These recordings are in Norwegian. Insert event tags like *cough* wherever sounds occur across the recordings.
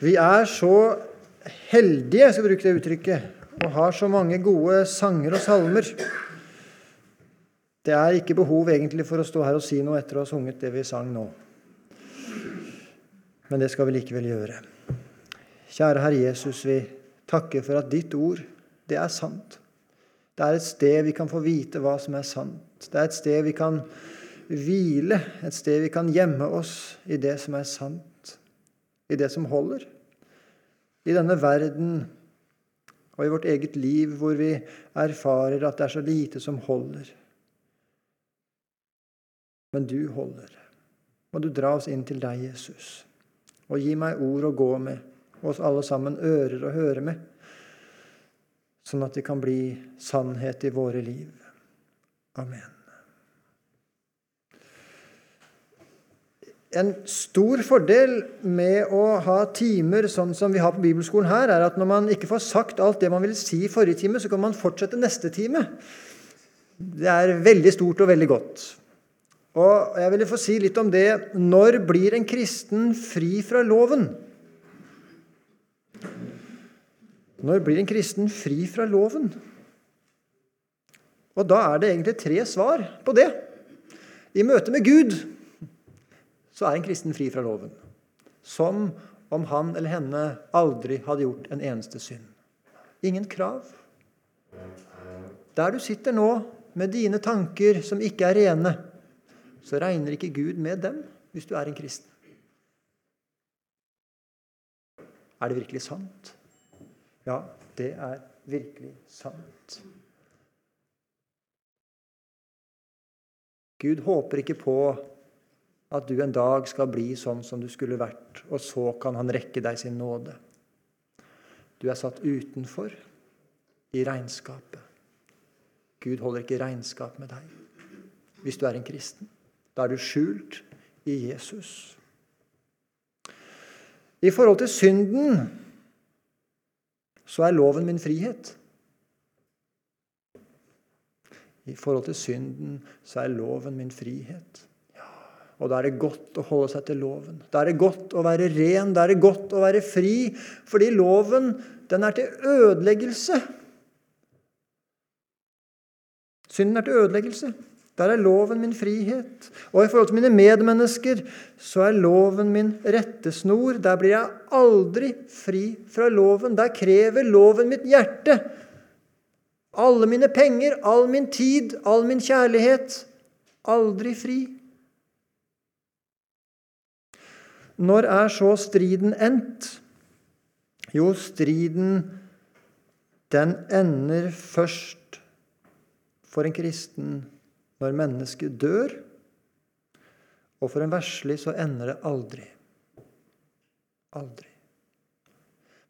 Vi er så heldige, skal jeg bruke det uttrykket, og har så mange gode sanger og salmer. Det er ikke behov egentlig for å stå her og si noe etter å ha sunget det vi sang nå. Men det skal vi likevel gjøre. Kjære Herre Jesus, vi takker for at ditt ord, det er sant. Det er et sted vi kan få vite hva som er sant. Det er et sted vi kan hvile, et sted vi kan gjemme oss i det som er sant, i det som holder. I denne verden og i vårt eget liv hvor vi erfarer at det er så lite som holder. Men du holder. Må du dra oss inn til deg, Jesus, og gi meg ord å gå med, og oss alle sammen ører å høre med, sånn at det kan bli sannhet i våre liv. Amen. En stor fordel med å ha timer sånn som vi har på bibelskolen her, er at når man ikke får sagt alt det man ville si i forrige time, så kan man fortsette neste time. Det er veldig stort og veldig godt. Og jeg ville få si litt om det Når blir en kristen fri fra loven? Når blir en kristen fri fra loven? Og da er det egentlig tre svar på det. I møte med Gud så er en kristen fri fra loven. Som om han eller henne aldri hadde gjort en eneste synd. Ingen krav. Der du sitter nå med dine tanker som ikke er rene, så regner ikke Gud med dem hvis du er en kristen. Er det virkelig sant? Ja, det er virkelig sant. Gud håper ikke på at du en dag skal bli sånn som du skulle vært, og så kan han rekke deg sin nåde. Du er satt utenfor i regnskapet. Gud holder ikke regnskap med deg hvis du er en kristen. Da er du skjult i Jesus. I forhold til synden så er loven min frihet. I forhold til synden så er loven min frihet. Og da er det godt å holde seg til loven. Da er det godt å være ren, da er det godt å være fri. Fordi loven, den er til ødeleggelse. Synden er til ødeleggelse. Der er loven min frihet. Og i forhold til mine medmennesker så er loven min rettesnor. Der blir jeg aldri fri fra loven. Der krever loven mitt hjerte. Alle mine penger, all min tid, all min kjærlighet. Aldri fri. Når er så striden endt? Jo, striden den ender først for en kristen når mennesket dør. Og for en verslig så ender det aldri. Aldri.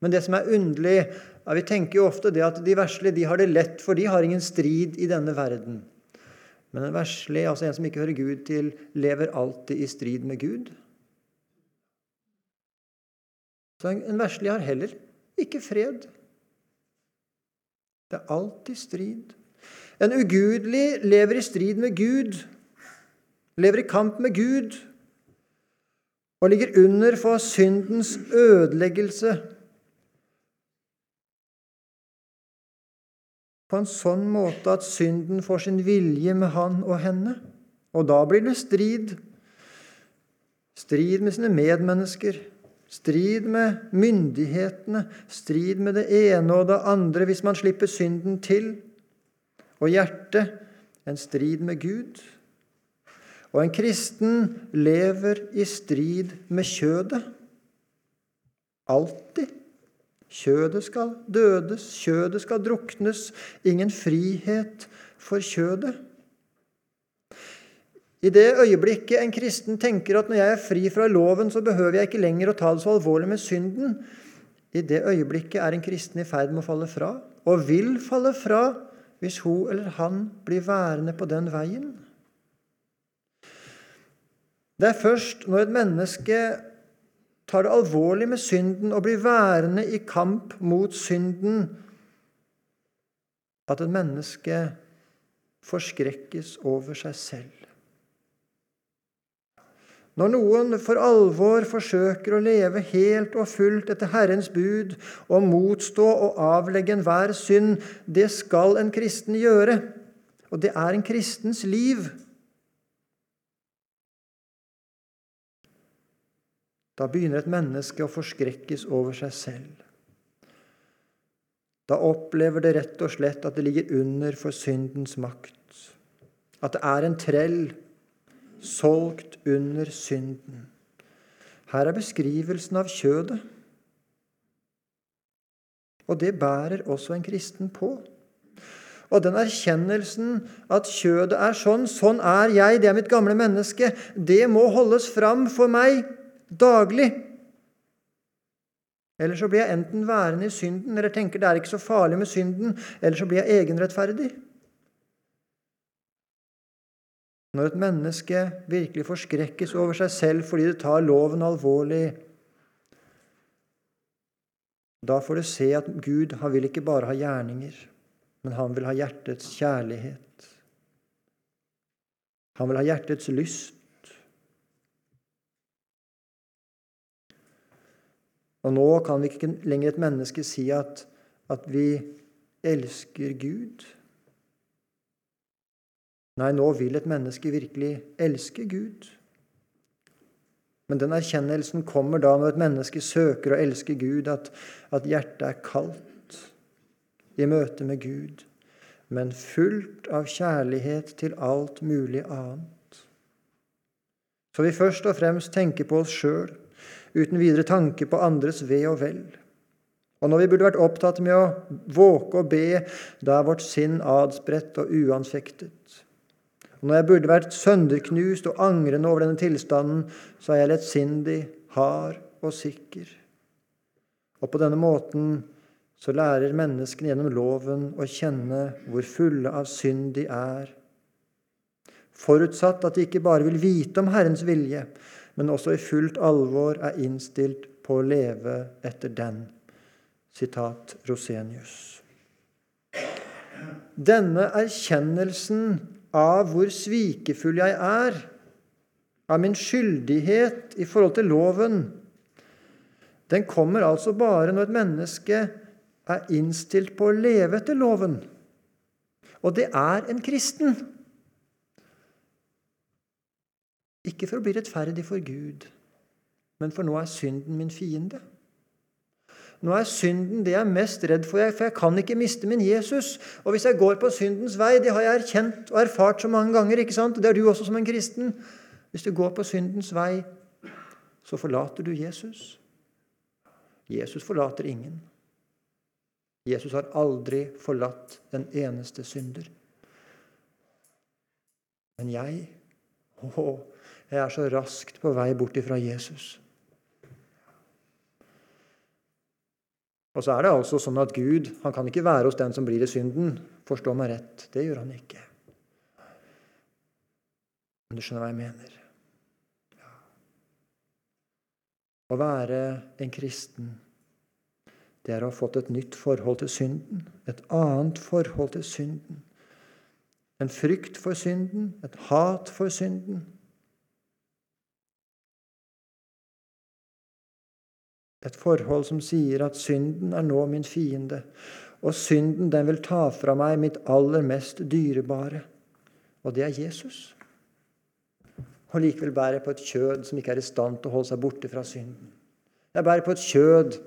Men det som er underlig ja, Vi tenker jo ofte det at de verslige de har det lett, for de har ingen strid i denne verden. Men en verslig, altså en som ikke hører Gud til, lever alltid i strid med Gud. Så en verslig har heller ikke fred. Det er alltid strid. En ugudelig lever i strid med Gud, lever i kamp med Gud og ligger under for syndens ødeleggelse. På en sånn måte at synden får sin vilje med han og henne. Og da blir det strid. Strid med sine medmennesker Strid med myndighetene, strid med det ene og det andre hvis man slipper synden til. Og hjertet en strid med Gud. Og en kristen lever i strid med kjødet. Alltid. Kjødet skal dødes, kjødet skal druknes. Ingen frihet for kjødet. I det øyeblikket en kristen tenker at når jeg er fri fra loven, så behøver jeg ikke lenger å ta det så alvorlig med synden, i det øyeblikket er en kristen i ferd med å falle fra, og vil falle fra hvis hun eller han blir værende på den veien. Det er først når et menneske tar det alvorlig med synden og blir værende i kamp mot synden, at et menneske forskrekkes over seg selv. Når noen for alvor forsøker å leve helt og fullt etter Herrens bud og motstå og avlegge enhver synd, det skal en kristen gjøre. Og det er en kristens liv. Da begynner et menneske å forskrekkes over seg selv. Da opplever det rett og slett at det ligger under for syndens makt. At det er en trell solgt under synden. Her er beskrivelsen av kjødet. Og det bærer også en kristen på. Og den erkjennelsen at kjødet er sånn, sånn er jeg, det er mitt gamle menneske, det må holdes fram for meg daglig. Eller så blir jeg enten værende i synden, eller tenker det er ikke så farlig med synden, eller så blir jeg egenrettferdig. Når et menneske virkelig forskrekkes over seg selv fordi det tar loven alvorlig, da får du se at Gud han vil ikke bare ha gjerninger, men han vil ha hjertets kjærlighet. Han vil ha hjertets lyst. Og nå kan vi ikke lenger et menneske si at, at vi elsker Gud. Nei, nå vil et menneske virkelig elske Gud. Men den erkjennelsen kommer da når et menneske søker å elske Gud, at, at hjertet er kaldt i møte med Gud, men fullt av kjærlighet til alt mulig annet. Så vi først og fremst tenker på oss sjøl, uten videre tanke på andres ve og vel. Og når vi burde vært opptatt med å våke og be, da er vårt sinn adspredt og uanfektet. Og når jeg burde vært sønderknust og angrende over denne tilstanden, så er jeg lettsindig, hard og sikker. Og på denne måten så lærer menneskene gjennom loven å kjenne hvor fulle av synd de er. Forutsatt at de ikke bare vil vite om Herrens vilje, men også i fullt alvor er innstilt på å leve etter den. Sitat Rosenius. Denne erkjennelsen av hvor svikefull jeg er, av min skyldighet i forhold til loven, den kommer altså bare når et menneske er innstilt på å leve etter loven. Og det er en kristen. Ikke for å bli rettferdig for Gud, men for nå er synden min fiende. Nå er synden det jeg er mest redd for, for jeg kan ikke miste min Jesus. Og hvis jeg går på syndens vei, det har jeg erkjent og erfart så mange ganger, ikke sant? det er du også som en kristen Hvis du går på syndens vei, så forlater du Jesus. Jesus forlater ingen. Jesus har aldri forlatt den eneste synder. Men jeg *laughs* å, jeg er så raskt på vei bort ifra Jesus. Og så er det altså sånn at Gud han kan ikke være hos den som blir i synden. Forstå meg rett. Det gjør han ikke. Men du skjønner hva jeg mener. Ja. Å være en kristen, det er å ha fått et nytt forhold til synden. Et annet forhold til synden. En frykt for synden, et hat for synden, Et forhold som sier at synden er nå min fiende, og synden den vil ta fra meg mitt aller mest dyrebare, og det er Jesus. Og likevel bærer jeg på et kjød som ikke er i stand til å holde seg borte fra synden. Jeg bærer på et kjød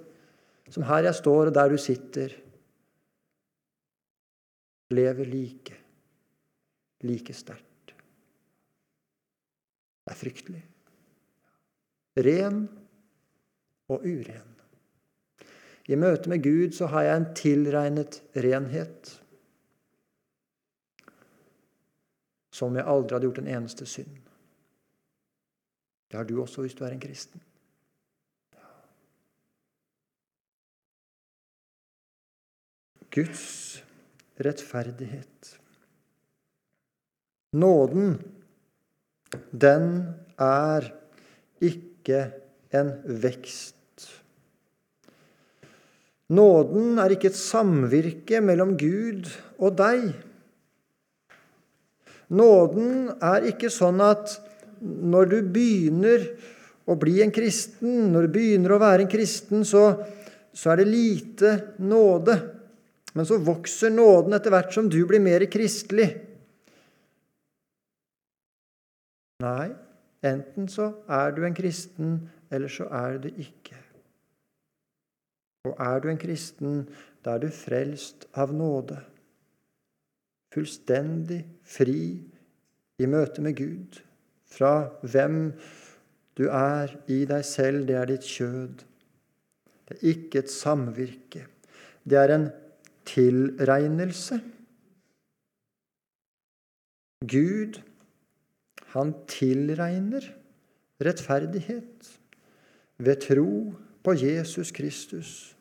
som her jeg står, og der du sitter, lever like, like sterkt. Det er fryktelig. Ren og uren. I møte med Gud så har jeg en tilregnet renhet som jeg aldri hadde gjort en eneste synd. Det har du også hvis du er en kristen. Guds rettferdighet. Nåden, den er ikke en vekst. Nåden er ikke et samvirke mellom Gud og deg. Nåden er ikke sånn at når du begynner å bli en kristen, når du begynner å være en kristen, så, så er det lite nåde. Men så vokser nåden etter hvert som du blir mer kristelig. Nei, enten så er du en kristen, eller så er du ikke. Og er du en kristen, da er du frelst av nåde. Fullstendig fri i møte med Gud. Fra hvem du er i deg selv, det er ditt kjød. Det er ikke et samvirke. Det er en tilregnelse. Gud, han tilregner rettferdighet ved tro på Jesus Kristus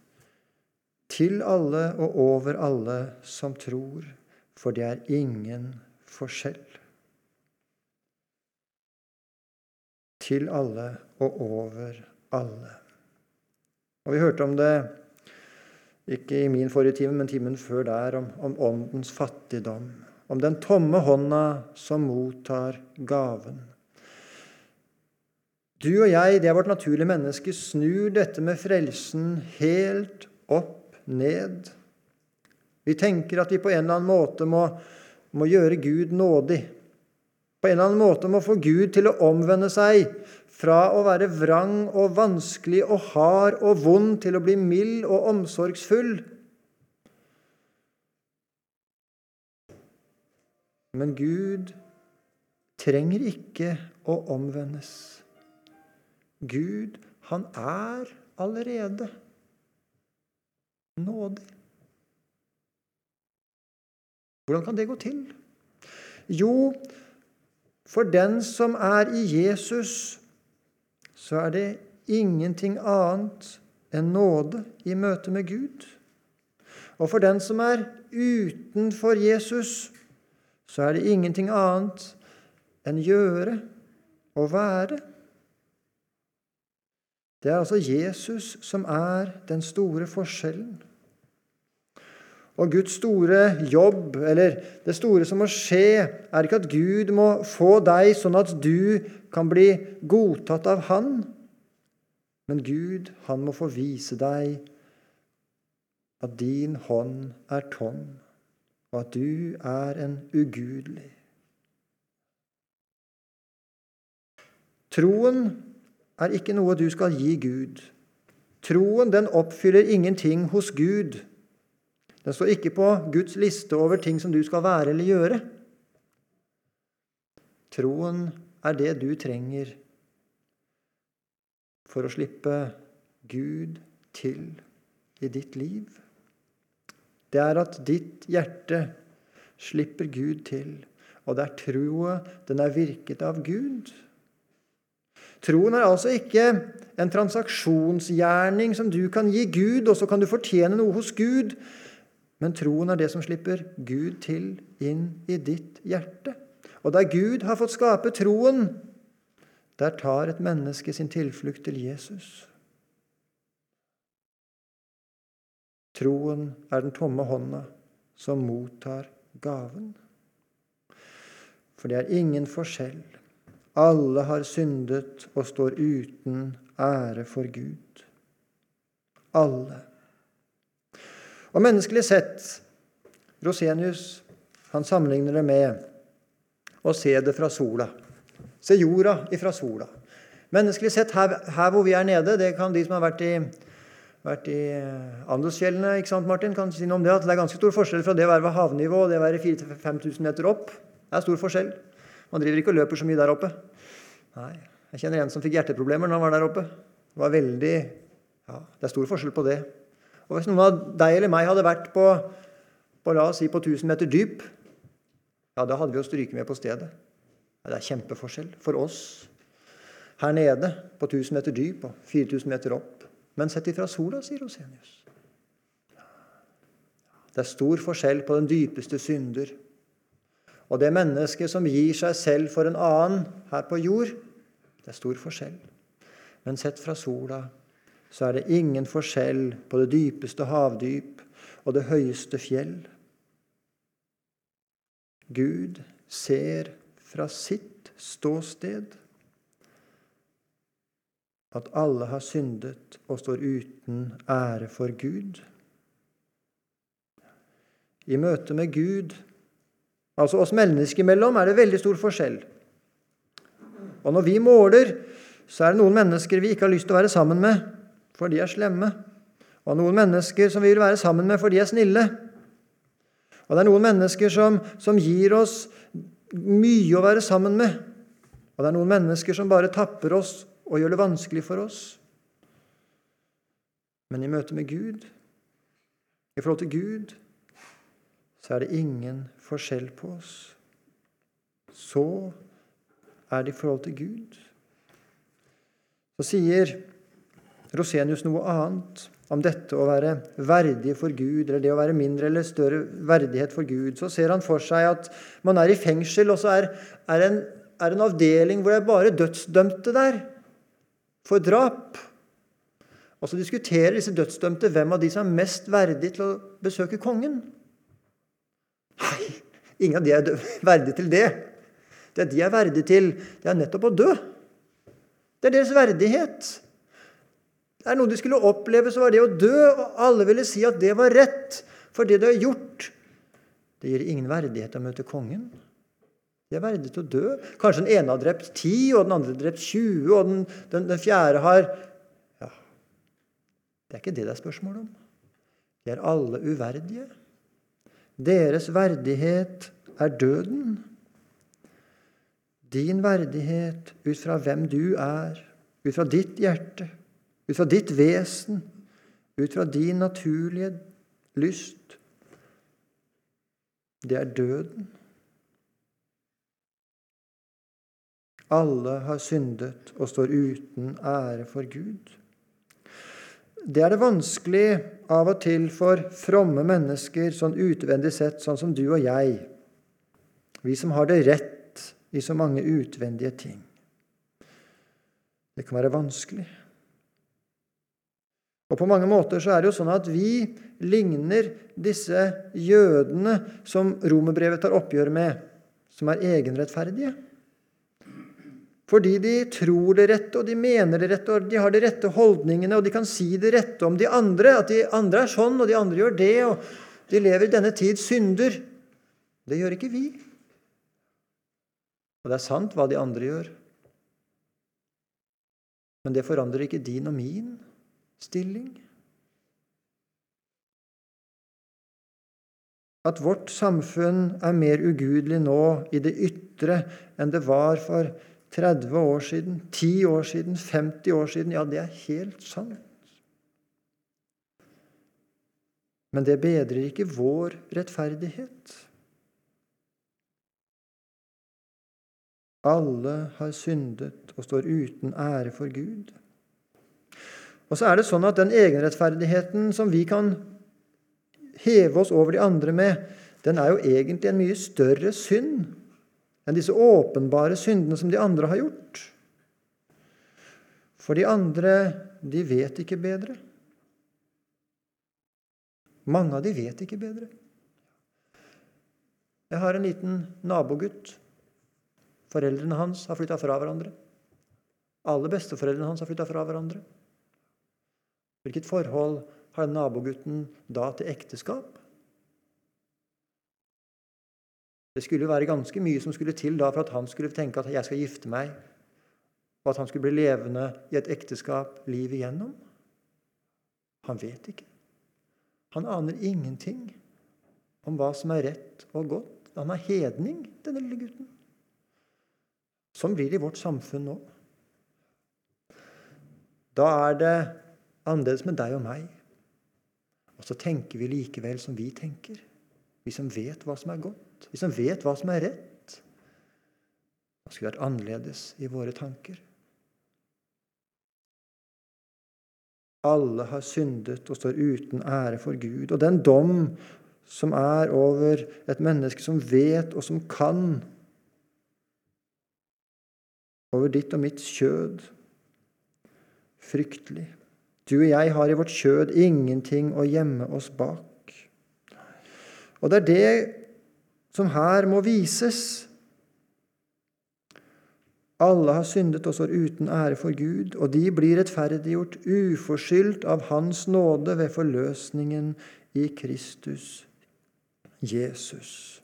til alle og over alle som tror, for det er ingen forskjell. Til alle og over alle. Og Vi hørte om det ikke i min forrige time, men timen før der, om, om åndens fattigdom. Om den tomme hånda som mottar gaven. Du og jeg, det er vårt naturlige menneske, snur dette med frelsen helt opp ned. Vi tenker at vi på en eller annen måte må, må gjøre Gud nådig. På en eller annen måte må få Gud til å omvende seg fra å være vrang og vanskelig og hard og vond til å bli mild og omsorgsfull. Men Gud trenger ikke å omvendes. Gud, han er allerede nådig. Hvordan kan det gå til? Jo, for den som er i Jesus, så er det ingenting annet enn nåde i møte med Gud. Og for den som er utenfor Jesus, så er det ingenting annet enn gjøre og være. Det er altså Jesus som er den store forskjellen. Og Guds store jobb, eller det store som må skje, er ikke at Gud må få deg sånn at du kan bli godtatt av Han. Men Gud, han må få vise deg at din hånd er tom, og at du er en ugudelig. Troen er ikke noe du skal gi Gud. Troen den oppfyller ingenting hos Gud. Den står ikke på Guds liste over ting som du skal være eller gjøre. Troen er det du trenger for å slippe Gud til i ditt liv. Det er at ditt hjerte slipper Gud til, og det er troa den er virket av Gud. Troen er altså ikke en transaksjonsgjerning som du kan gi Gud, og så kan du fortjene noe hos Gud. Men troen er det som slipper Gud til inn i ditt hjerte. Og der Gud har fått skape troen, der tar et menneske sin tilflukt til Jesus. Troen er den tomme hånda som mottar gaven. For det er ingen forskjell alle har syndet og står uten ære for Gud. Alle. Og menneskelig sett Rosenius han sammenligner det med å se det fra sola. Se jorda ifra sola. Menneskelig sett, her, her, hvor vi er nede Det kan de som har vært i, vært i Andesfjellene ikke sant, Martin, kan si noe om det, at det er ganske stor forskjell fra det å være ved havnivå og det å være 4000-5000 meter opp. Det er stor forskjell. Man driver ikke og løper så mye der oppe. Nei. Jeg kjenner en som fikk hjerteproblemer når han var der oppe. Det var veldig ja, Det er stor forskjell på det. Og Hvis noen av deg eller meg hadde vært på, på la oss si på 1000 meter dyp, ja, da hadde vi jo stryket med på stedet. Det er kjempeforskjell for oss her nede på 1000 meter dyp og 4000 meter opp. Men sett ifra sola, sier Rosenius. Det er stor forskjell på den dypeste synder og det mennesket som gir seg selv for en annen her på jord, det er stor forskjell. Men sett fra sola så er det ingen forskjell på det dypeste havdyp og det høyeste fjell. Gud ser fra sitt ståsted at alle har syndet og står uten ære for Gud. I møte med Gud, altså oss mennesker imellom, er det veldig stor forskjell. Og når vi måler, så er det noen mennesker vi ikke har lyst til å være sammen med, for de er slemme. Og noen mennesker som vi vil være sammen med, for de er snille. Og det er noen mennesker som, som gir oss mye å være sammen med. Og det er noen mennesker som bare tapper oss og gjør det vanskelig for oss. Men i møte med Gud, i forhold til Gud, så er det ingen forskjell på oss. Så er det i forhold til Gud. Så sier Rosenius noe annet om dette å være verdig for Gud, eller det å være mindre eller større verdighet for Gud. Så ser han for seg at man er i fengsel, og så er, er, en, er en avdeling hvor det er bare dødsdømte der for drap. Og så diskuterer disse dødsdømte hvem av de som er mest verdig til å besøke kongen. Ingen av de er verdige til det. Det de er verdige til, det er nettopp å dø. Det er deres verdighet. Det er noe de skulle oppleve, så var det å dø, og alle ville si at det var rett, for det du har gjort. Det gir ingen verdighet å møte kongen. De er verdige til å dø. Kanskje den ene har drept ti, og den andre har drept 20, og den, den, den fjerde har Ja, det er ikke det det er spørsmål om. De er alle uverdige. Deres verdighet er døden. Din verdighet ut fra hvem du er, ut fra ditt hjerte, ut fra ditt vesen, ut fra din naturlige lyst, det er døden. Alle har syndet og står uten ære for Gud. Det er det vanskelig av og til for fromme mennesker, sånn utvendig sett, sånn som du og jeg, vi som har det rett i så mange utvendige ting. Det kan være vanskelig. Og På mange måter så er det jo sånn at vi ligner disse jødene som romerbrevet tar oppgjør med, som er egenrettferdige. Fordi de tror det rette, og de mener det rette, og de har de rette holdningene, og de kan si det rette om de andre, at de andre er sånn, og de andre gjør det, og de lever i denne tid synder. Det gjør ikke vi. Og det er sant hva de andre gjør. Men det forandrer ikke din og min stilling. At vårt samfunn er mer ugudelig nå i det ytre enn det var for 30 år siden, 10 år siden, 50 år siden Ja, det er helt sant. Men det bedrer ikke vår rettferdighet. Alle har syndet og står uten ære for Gud. Og så er det sånn at den egenrettferdigheten som vi kan heve oss over de andre med, den er jo egentlig en mye større synd enn disse åpenbare syndene som de andre har gjort. For de andre, de vet ikke bedre. Mange av de vet ikke bedre. Jeg har en liten nabogutt. Foreldrene hans har flytta fra hverandre. Alle besteforeldrene hans har flytta fra hverandre. Hvilket forhold har nabogutten da til ekteskap? Det skulle jo være ganske mye som skulle til da for at han skulle tenke at jeg skal gifte meg, og at han skulle bli levende i et ekteskap livet igjennom. Han vet ikke. Han aner ingenting om hva som er rett og godt. Han er hedning, denne lille gutten. Sånn blir det i vårt samfunn nå. Da er det annerledes med deg og meg. Og så tenker vi likevel som vi tenker, vi som vet hva som er godt vi som vet hva som er rett. Hva skulle vært annerledes i våre tanker. Alle har syndet og står uten ære for Gud. Og den dom som er over et menneske som vet og som kan, over ditt og mitt kjød Fryktelig. Du og jeg har i vårt kjød ingenting å gjemme oss bak. Og det er det som her må vises. Alle har syndet og står uten ære for Gud, og de blir rettferdiggjort uforskyldt av Hans nåde ved forløsningen i Kristus Jesus.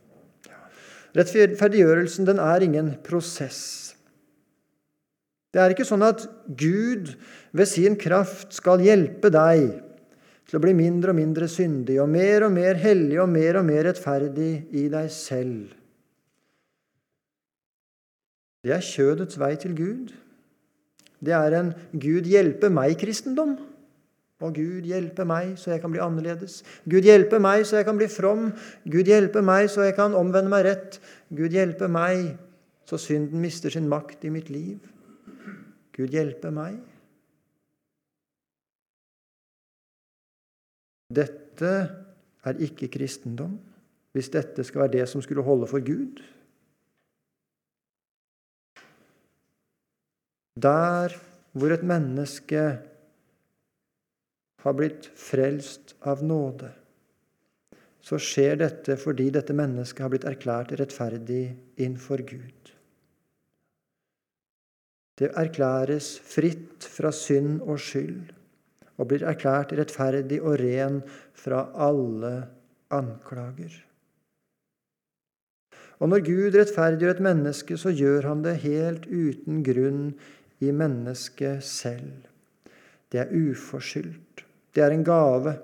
Rettferdiggjørelsen den er ingen prosess. Det er ikke sånn at Gud ved sin kraft skal hjelpe deg til å bli mindre og mindre syndig og mer og mer hellig og mer og mer rettferdig i deg selv. Det er kjødets vei til Gud. Det er en Gud hjelpe meg-kristendom. Og Gud hjelpe meg så jeg kan bli annerledes. Gud hjelpe meg så jeg kan bli from. Gud hjelpe meg så jeg kan omvende meg rett. Gud hjelpe meg så synden mister sin makt i mitt liv. Gud hjelpe meg. Dette er ikke kristendom, hvis dette skal være det som skulle holde for Gud. Der hvor et menneske har blitt frelst av nåde, så skjer dette fordi dette mennesket har blitt erklært rettferdig innfor Gud. Det erklæres fritt fra synd og skyld og blir erklært rettferdig og ren fra alle anklager. Og når Gud rettferdiggjør et menneske, så gjør han det helt uten grunn i mennesket selv. Det er uforskyldt. Det er en gave.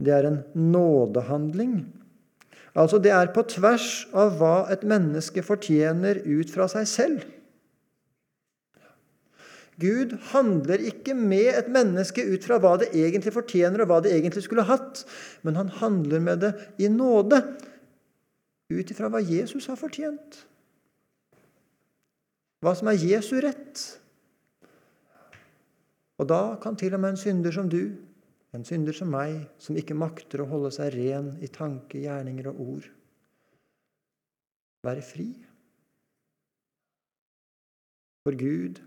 Det er en nådehandling. Altså, det er på tvers av hva et menneske fortjener ut fra seg selv. Gud handler ikke med et menneske ut fra hva det egentlig fortjener, og hva det egentlig skulle hatt, men han handler med det i nåde, ut ifra hva Jesus har fortjent. Hva som er Jesu rett. Og da kan til og med en synder som du, en synder som meg, som ikke makter å holde seg ren i tanke, gjerninger og ord, være fri. For Gud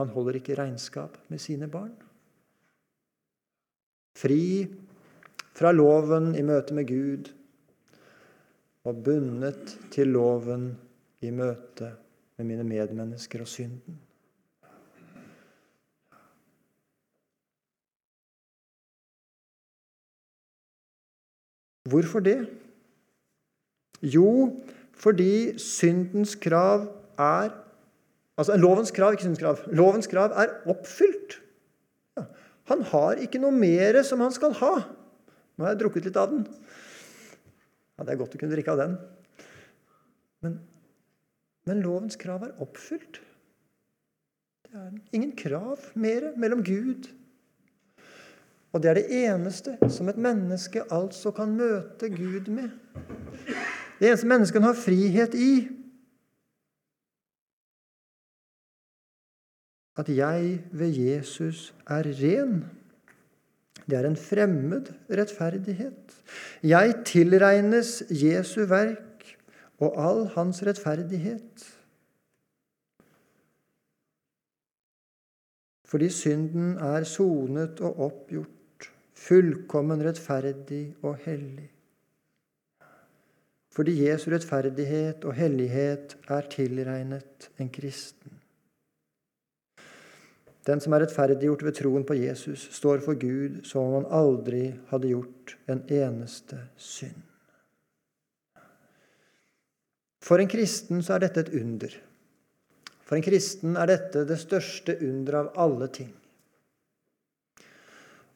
han holder ikke regnskap med sine barn. Fri fra loven i møte med Gud og bundet til loven i møte med mine medmennesker og synden. Hvorfor det? Jo, fordi syndens krav er Altså lovens krav, ikke syndens krav. Lovens krav er oppfylt. Ja. Han har ikke noe mer som han skal ha. Nå har jeg drukket litt av den. Ja, Det er godt å kunne drikke av den. Men, men lovens krav er oppfylt. Det er ingen krav mer mellom Gud Og det er det eneste som et menneske altså kan møte Gud med. Det eneste mennesket kan ha frihet i. at jeg ved Jesus er ren. Det er en fremmed rettferdighet. Jeg tilregnes Jesu verk og all hans rettferdighet. Fordi synden er sonet og oppgjort, fullkommen rettferdig og hellig. Fordi Jesu rettferdighet og hellighet er tilregnet en kristen. Den som er rettferdiggjort ved troen på Jesus, står for Gud som om han aldri hadde gjort en eneste synd. For en kristen så er dette et under. For en kristen er dette det største under av alle ting.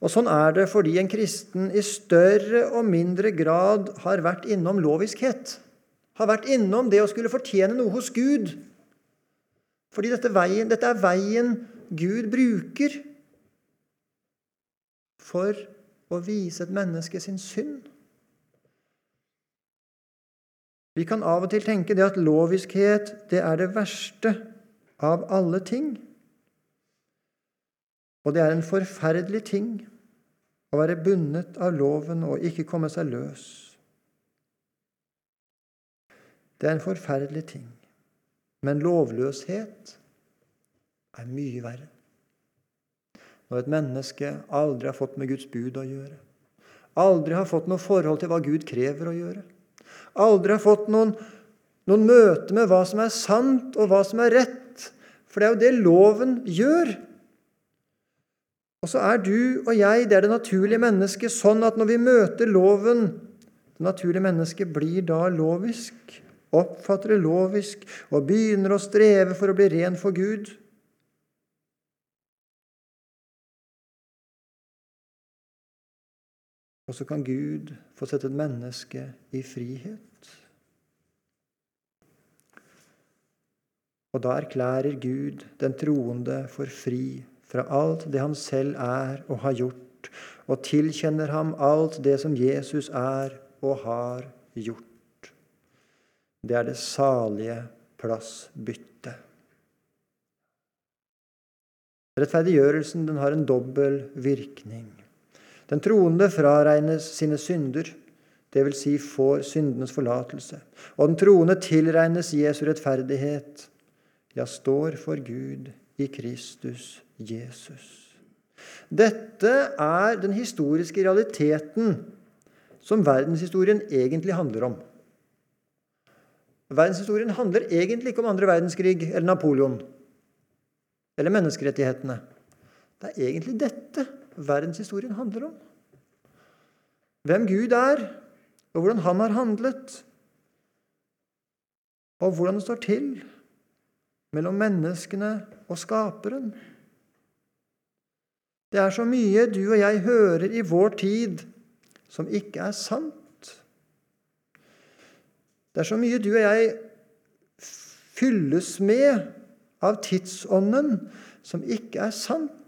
Og Sånn er det fordi en kristen i større og mindre grad har vært innom loviskhet. Har vært innom det å skulle fortjene noe hos Gud. Fordi dette, veien, dette er veien Gud bruker for å vise et menneske sin synd. Vi kan av og til tenke det at loviskhet det er det verste av alle ting. Og det er en forferdelig ting å være bundet av loven og ikke komme seg løs. Det er en forferdelig ting. Men lovløshet er mye verre. Når et menneske aldri har fått med Guds bud å gjøre, aldri har fått noe forhold til hva Gud krever å gjøre, aldri har fått noen, noen møte med hva som er sant og hva som er rett, For det er jo det loven gjør. Og så er du og jeg, det er det naturlige mennesket, sånn at når vi møter loven Det naturlige mennesket blir da lovisk, oppfatter det lovisk og begynner å streve for å bli ren for Gud. Og så kan Gud få sette et menneske i frihet. Og da erklærer Gud den troende for fri fra alt det han selv er og har gjort, og tilkjenner ham alt det som Jesus er og har gjort. Det er det salige plassbyttet. Rettferdiggjørelsen den har en dobbel virkning. Den troende fraregnes sine synder, dvs. Si får syndenes forlatelse. Og den troende tilregnes Jesu rettferdighet, ja, står for Gud i Kristus Jesus. Dette er den historiske realiteten som verdenshistorien egentlig handler om. Verdenshistorien handler egentlig ikke om andre verdenskrig eller Napoleon eller menneskerettighetene. Det er egentlig dette verdenshistorien handler om. Hvem Gud er, og hvordan han har handlet. Og hvordan det står til mellom menneskene og Skaperen. Det er så mye du og jeg hører i vår tid som ikke er sant. Det er så mye du og jeg fylles med av tidsånden som ikke er sant.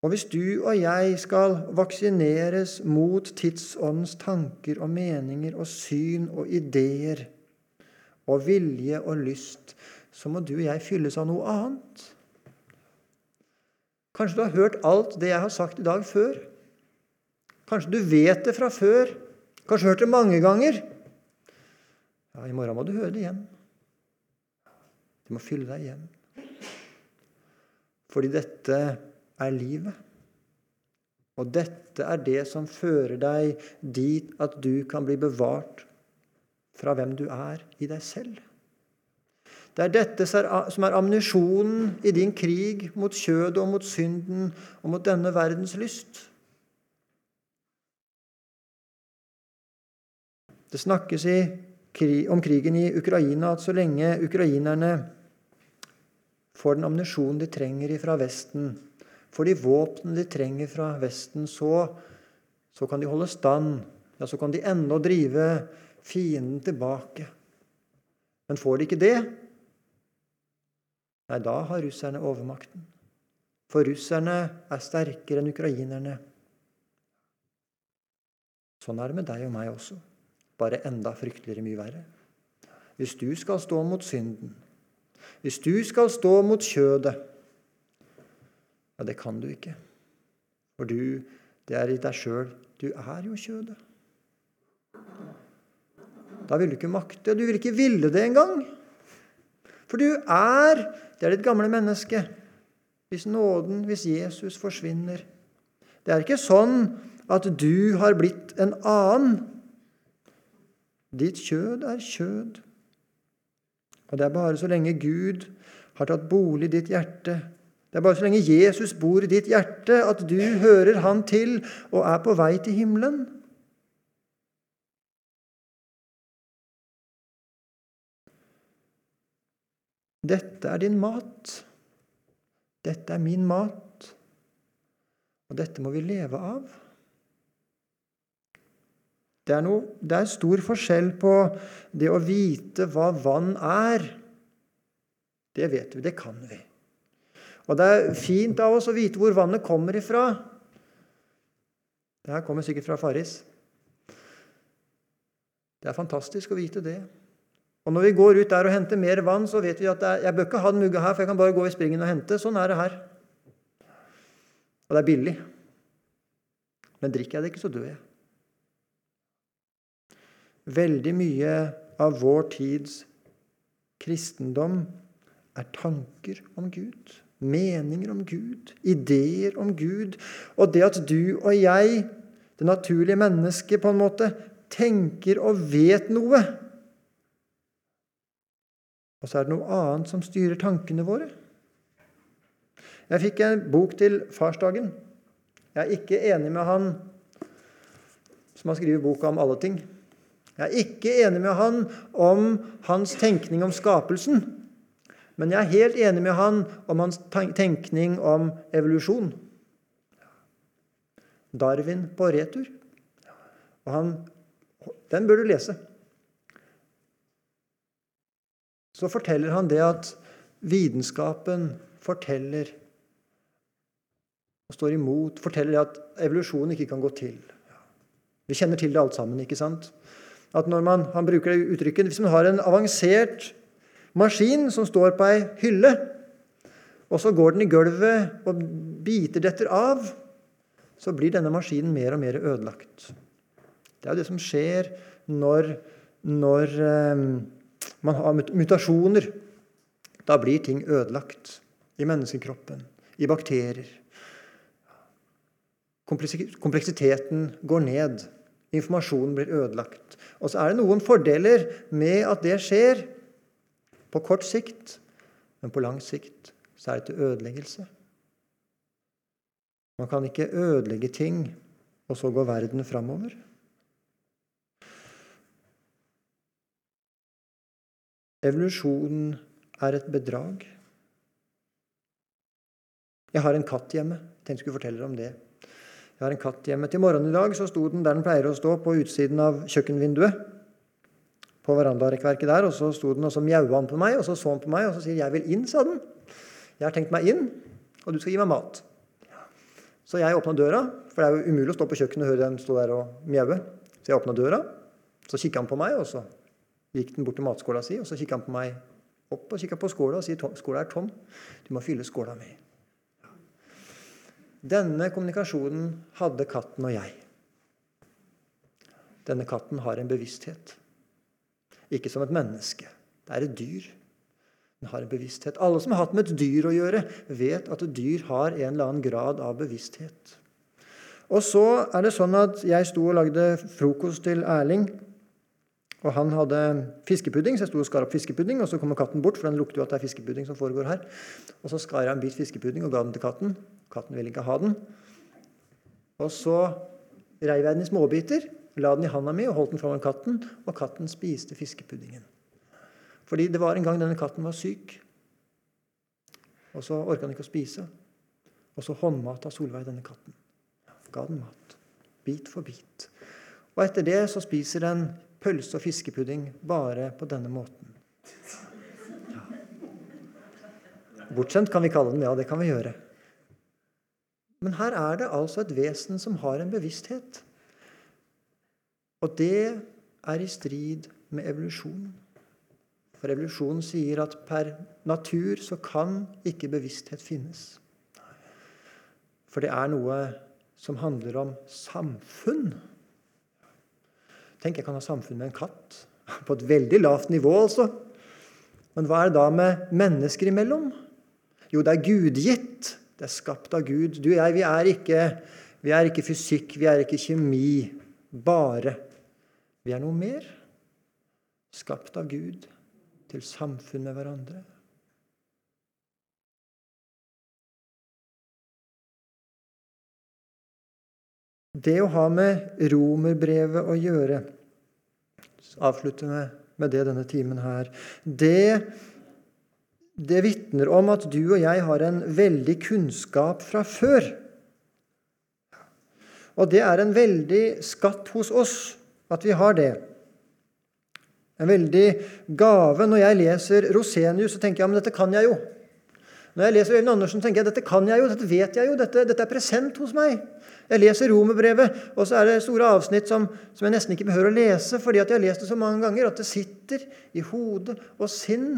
Og hvis du og jeg skal vaksineres mot tidsåndens tanker og meninger og syn og ideer og vilje og lyst, så må du og jeg fylles av noe annet. Kanskje du har hørt alt det jeg har sagt i dag, før. Kanskje du vet det fra før. Kanskje hørt det mange ganger. Ja, I morgen må du høre det igjen. Du må fylle deg igjen. Fordi dette er livet. Og dette er det som fører deg dit at du kan bli bevart fra hvem du er i deg selv. Det er dette som er ammunisjonen i din krig mot kjødet og mot synden og mot denne verdens lyst. Det snakkes i, om krigen i Ukraina at så lenge ukrainerne får den ammunisjonen de trenger fra Vesten, for de våpnene de trenger fra Vesten, så, så kan de holde stand. Ja, så kan de ennå drive fienden tilbake. Men får de ikke det, nei, da har russerne overmakten. For russerne er sterkere enn ukrainerne. Sånn er det med deg og meg også, bare enda frykteligere mye verre. Hvis du skal stå mot synden, hvis du skal stå mot kjødet, ja, det kan du ikke. For du, det er i deg sjøl. Du er jo kjødet. Da vil du ikke makte. Du vil ikke ville det engang. For du er Det er ditt gamle menneske. Hvis nåden, hvis Jesus forsvinner. Det er ikke sånn at du har blitt en annen. Ditt kjød er kjød. Og det er bare så lenge Gud har tatt bolig i ditt hjerte, det er bare så lenge Jesus bor i ditt hjerte, at du hører Han til og er på vei til himmelen. Dette er din mat. Dette er min mat. Og dette må vi leve av. Det er, noe, det er stor forskjell på det å vite hva vann er. Det vet vi, det kan vi. Og det er fint av oss å vite hvor vannet kommer ifra. Det her kommer sikkert fra Farris. Det er fantastisk å vite det. Og Når vi går ut der og henter mer vann, så vet vi at er, jeg bør ikke ha den mugga her, for jeg kan bare gå i springen og hente. Sånn er det her. Og det er billig. Men drikker jeg det ikke, så dør jeg. Veldig mye av vår tids kristendom er tanker om Gud meninger om Gud, ideer om Gud. Og det at du og jeg, det naturlige mennesket, på en måte tenker og vet noe, Og så er det noe annet som styrer tankene våre. Jeg fikk en bok til farsdagen. Jeg er ikke enig med han som har skrevet boka om alle ting. Jeg er ikke enig med han om hans tenkning om skapelsen. Men jeg er helt enig med han om hans tenkning om evolusjon. Darwin på retur. Og han, den bør du lese. Så forteller han det at vitenskapen forteller og står imot, forteller at evolusjonen ikke kan gå til. Vi kjenner til det alt sammen. ikke sant? At når man, Han bruker det uttrykket Hvis man har en avansert maskin som står på ei hylle, og så går den i gulvet og biter detter av, så blir denne maskinen mer og mer ødelagt. Det er jo det som skjer når, når eh, man har mutasjoner. Da blir ting ødelagt i menneskekroppen, i bakterier. Kompleksiteten går ned. Informasjonen blir ødelagt. Og så er det noen fordeler med at det skjer på kort sikt, men på lang sikt så er det til ødeleggelse. Man kan ikke ødelegge ting, og så går verden framover. Evolusjonen er et bedrag. Jeg har en katt hjemme. Tenkte jeg skulle fortelle dere om det. Jeg har en katt hjemme. Til morgenen i dag så sto den der den pleier å stå, på utsiden av kjøkkenvinduet. På verandarekkverket der, og så sto den og så mjaua på meg, og så så han på meg, og så sier 'Jeg vil inn', sa den. 'Jeg har tenkt meg inn, og du skal gi meg mat'. Så jeg åpna døra, for det er jo umulig å stå på kjøkkenet og høre den stå der og mjaue. Så jeg åpna døra, så kikka han på meg, og så gikk den bort til matskåla si, og så kikka han på meg opp og kikka på skåla og sier 'Skåla er tom. Du må fylle skåla mi'. Denne kommunikasjonen hadde katten og jeg. Denne katten har en bevissthet. Ikke som et menneske. Det er et dyr. Den har en bevissthet. Alle som har hatt med et dyr å gjøre, vet at et dyr har en eller annen grad av bevissthet. Og så er det sånn at jeg sto og lagde frokost til Erling. Og han hadde fiskepudding, så jeg sto og skar opp fiskepudding. Og så kommer katten bort, for den lukter jo at det er fiskepudding som foregår her. Og så skar jeg en bit fiskepudding og ga den til katten. Katten ville ikke ha den. Og så reiv jeg den i småbiter, la den i handa mi og holdt den foran katten, og katten spiste fiskepuddingen. Fordi det var en gang denne katten var syk, og så orka han ikke å spise. Og så håndmata Solveig denne katten. Ga den mat. Bit for bit. Og etter det så spiser den pølse og fiskepudding bare på denne måten. Ja. Bortskjemt kan vi kalle den. Ja, det kan vi gjøre. Men her er det altså et vesen som har en bevissthet. Og det er i strid med evolusjonen. For evolusjonen sier at per natur så kan ikke bevissthet finnes. For det er noe som handler om samfunn. Tenk, jeg kan ha samfunn med en katt. *laughs* På et veldig lavt nivå, altså. Men hva er det da med mennesker imellom? Jo, det er gudgitt. Det er skapt av Gud. Du og jeg, vi er, ikke, vi er ikke fysikk, vi er ikke kjemi. Bare. Vi er noe mer. Skapt av Gud til samfunn med hverandre. Det å ha med romerbrevet å gjøre Avslutte med, det denne timen her. Det det vitner om at du og jeg har en veldig kunnskap fra før. Og det er en veldig skatt hos oss at vi har det. En veldig gave. Når jeg leser Rosenius, så tenker jeg men dette kan jeg jo. Når jeg leser Øyvind Andersen, tenker jeg dette kan jeg jo, dette vet jeg jo, dette, dette er present hos meg. Jeg leser romerbrevet, og så er det store avsnitt som, som, jeg nesten ikke behøver å lese, fordi at jeg har lest det så mange ganger at det sitter i hode og sinn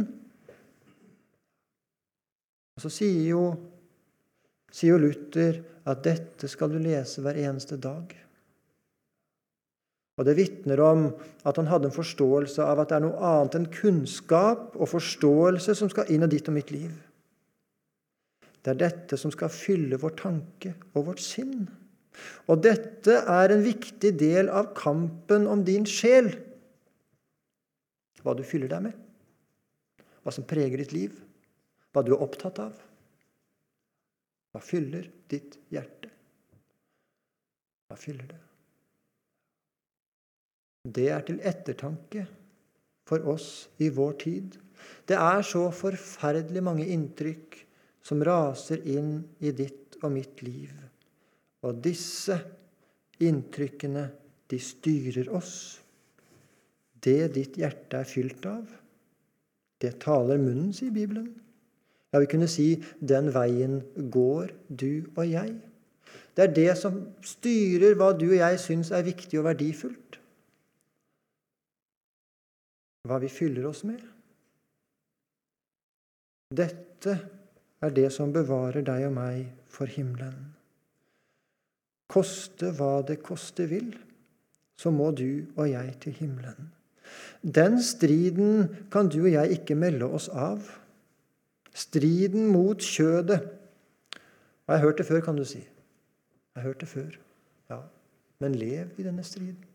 og Så sier jo, sier jo Luther at dette skal du lese hver eneste dag. Og Det vitner om at han hadde en forståelse av at det er noe annet enn kunnskap og forståelse som skal inn i ditt og mitt liv. Det er dette som skal fylle vår tanke og vårt sinn. Og dette er en viktig del av kampen om din sjel. Hva du fyller deg med, hva som preger ditt liv, hva du er opptatt av. Hva fyller ditt hjerte? Hva fyller det? Det er til ettertanke for oss i vår tid. Det er så forferdelig mange inntrykk som raser inn i ditt og mitt liv. Og disse inntrykkene, de styrer oss. Det ditt hjerte er fylt av, det taler munnen, sier Bibelen. Ja, vi kunne si 'den veien går du og jeg'. Det er det som styrer hva du og jeg syns er viktig og verdifullt. Hva vi fyller oss med. Dette er det som bevarer deg og meg for himmelen. Koste hva det koste vil, så må du og jeg til himmelen. Den striden kan du og jeg ikke melde oss av. Striden mot kjødet. Jeg har hørt det før, kan du si. Jeg har hørt det før. Ja, Men lev i denne striden.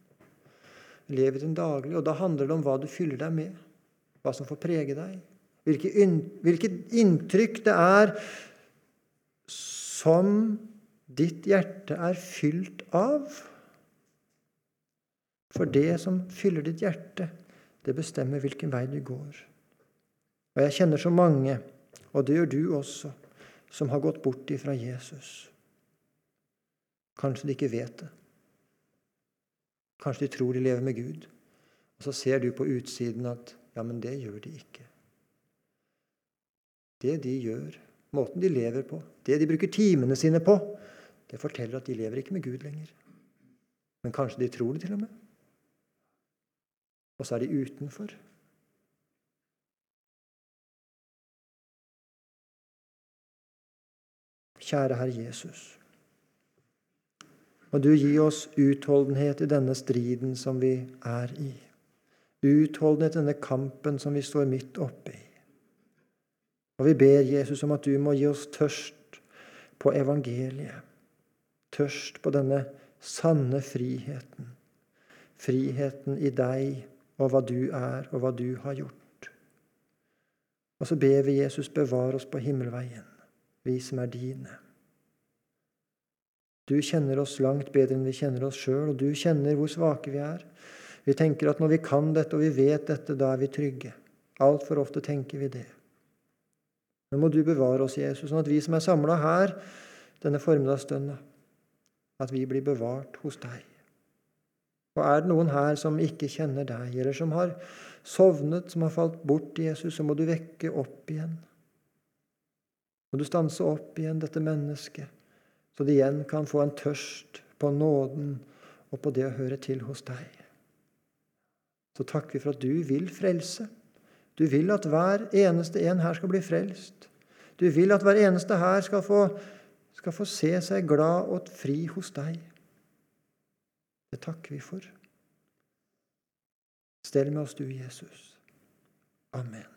Lev i den daglig. Og da handler det om hva du fyller deg med, hva som får prege deg. Hvilket inntrykk det er som ditt hjerte er fylt av. For det som fyller ditt hjerte, det bestemmer hvilken vei du går. Og jeg kjenner så mange og det gjør du også, som har gått bort ifra Jesus. Kanskje de ikke vet det. Kanskje de tror de lever med Gud. Og så ser du på utsiden at ja, men det gjør de ikke. Det de gjør, måten de lever på, det de bruker timene sine på, det forteller at de lever ikke med Gud lenger. Men kanskje de tror det til og med. Og så er de utenfor. Kjære Herre Jesus. Må du gi oss utholdenhet i denne striden som vi er i. Utholdenhet i denne kampen som vi står midt oppe i. Og vi ber Jesus om at du må gi oss tørst på evangeliet. Tørst på denne sanne friheten. Friheten i deg og hva du er, og hva du har gjort. Og så ber vi Jesus bevare oss på himmelveien vi som er dine. Du kjenner oss langt bedre enn vi kjenner oss sjøl, og du kjenner hvor svake vi er. Vi tenker at når vi kan dette og vi vet dette, da er vi trygge. Altfor ofte tenker vi det. Nå må du bevare oss, Jesus, sånn at vi som er samla her denne formiddagsstunda, at vi blir bevart hos deg. Og er det noen her som ikke kjenner deg, eller som har sovnet, som har falt bort Jesus, så må du vekke opp igjen. Må du stanse opp igjen dette mennesket, så det igjen kan få en tørst på nåden og på det å høre til hos deg. Så takker vi for at du vil frelse. Du vil at hver eneste en her skal bli frelst. Du vil at hver eneste her skal få, skal få se seg glad og fri hos deg. Det takker vi for. Stell med oss, du, Jesus. Amen.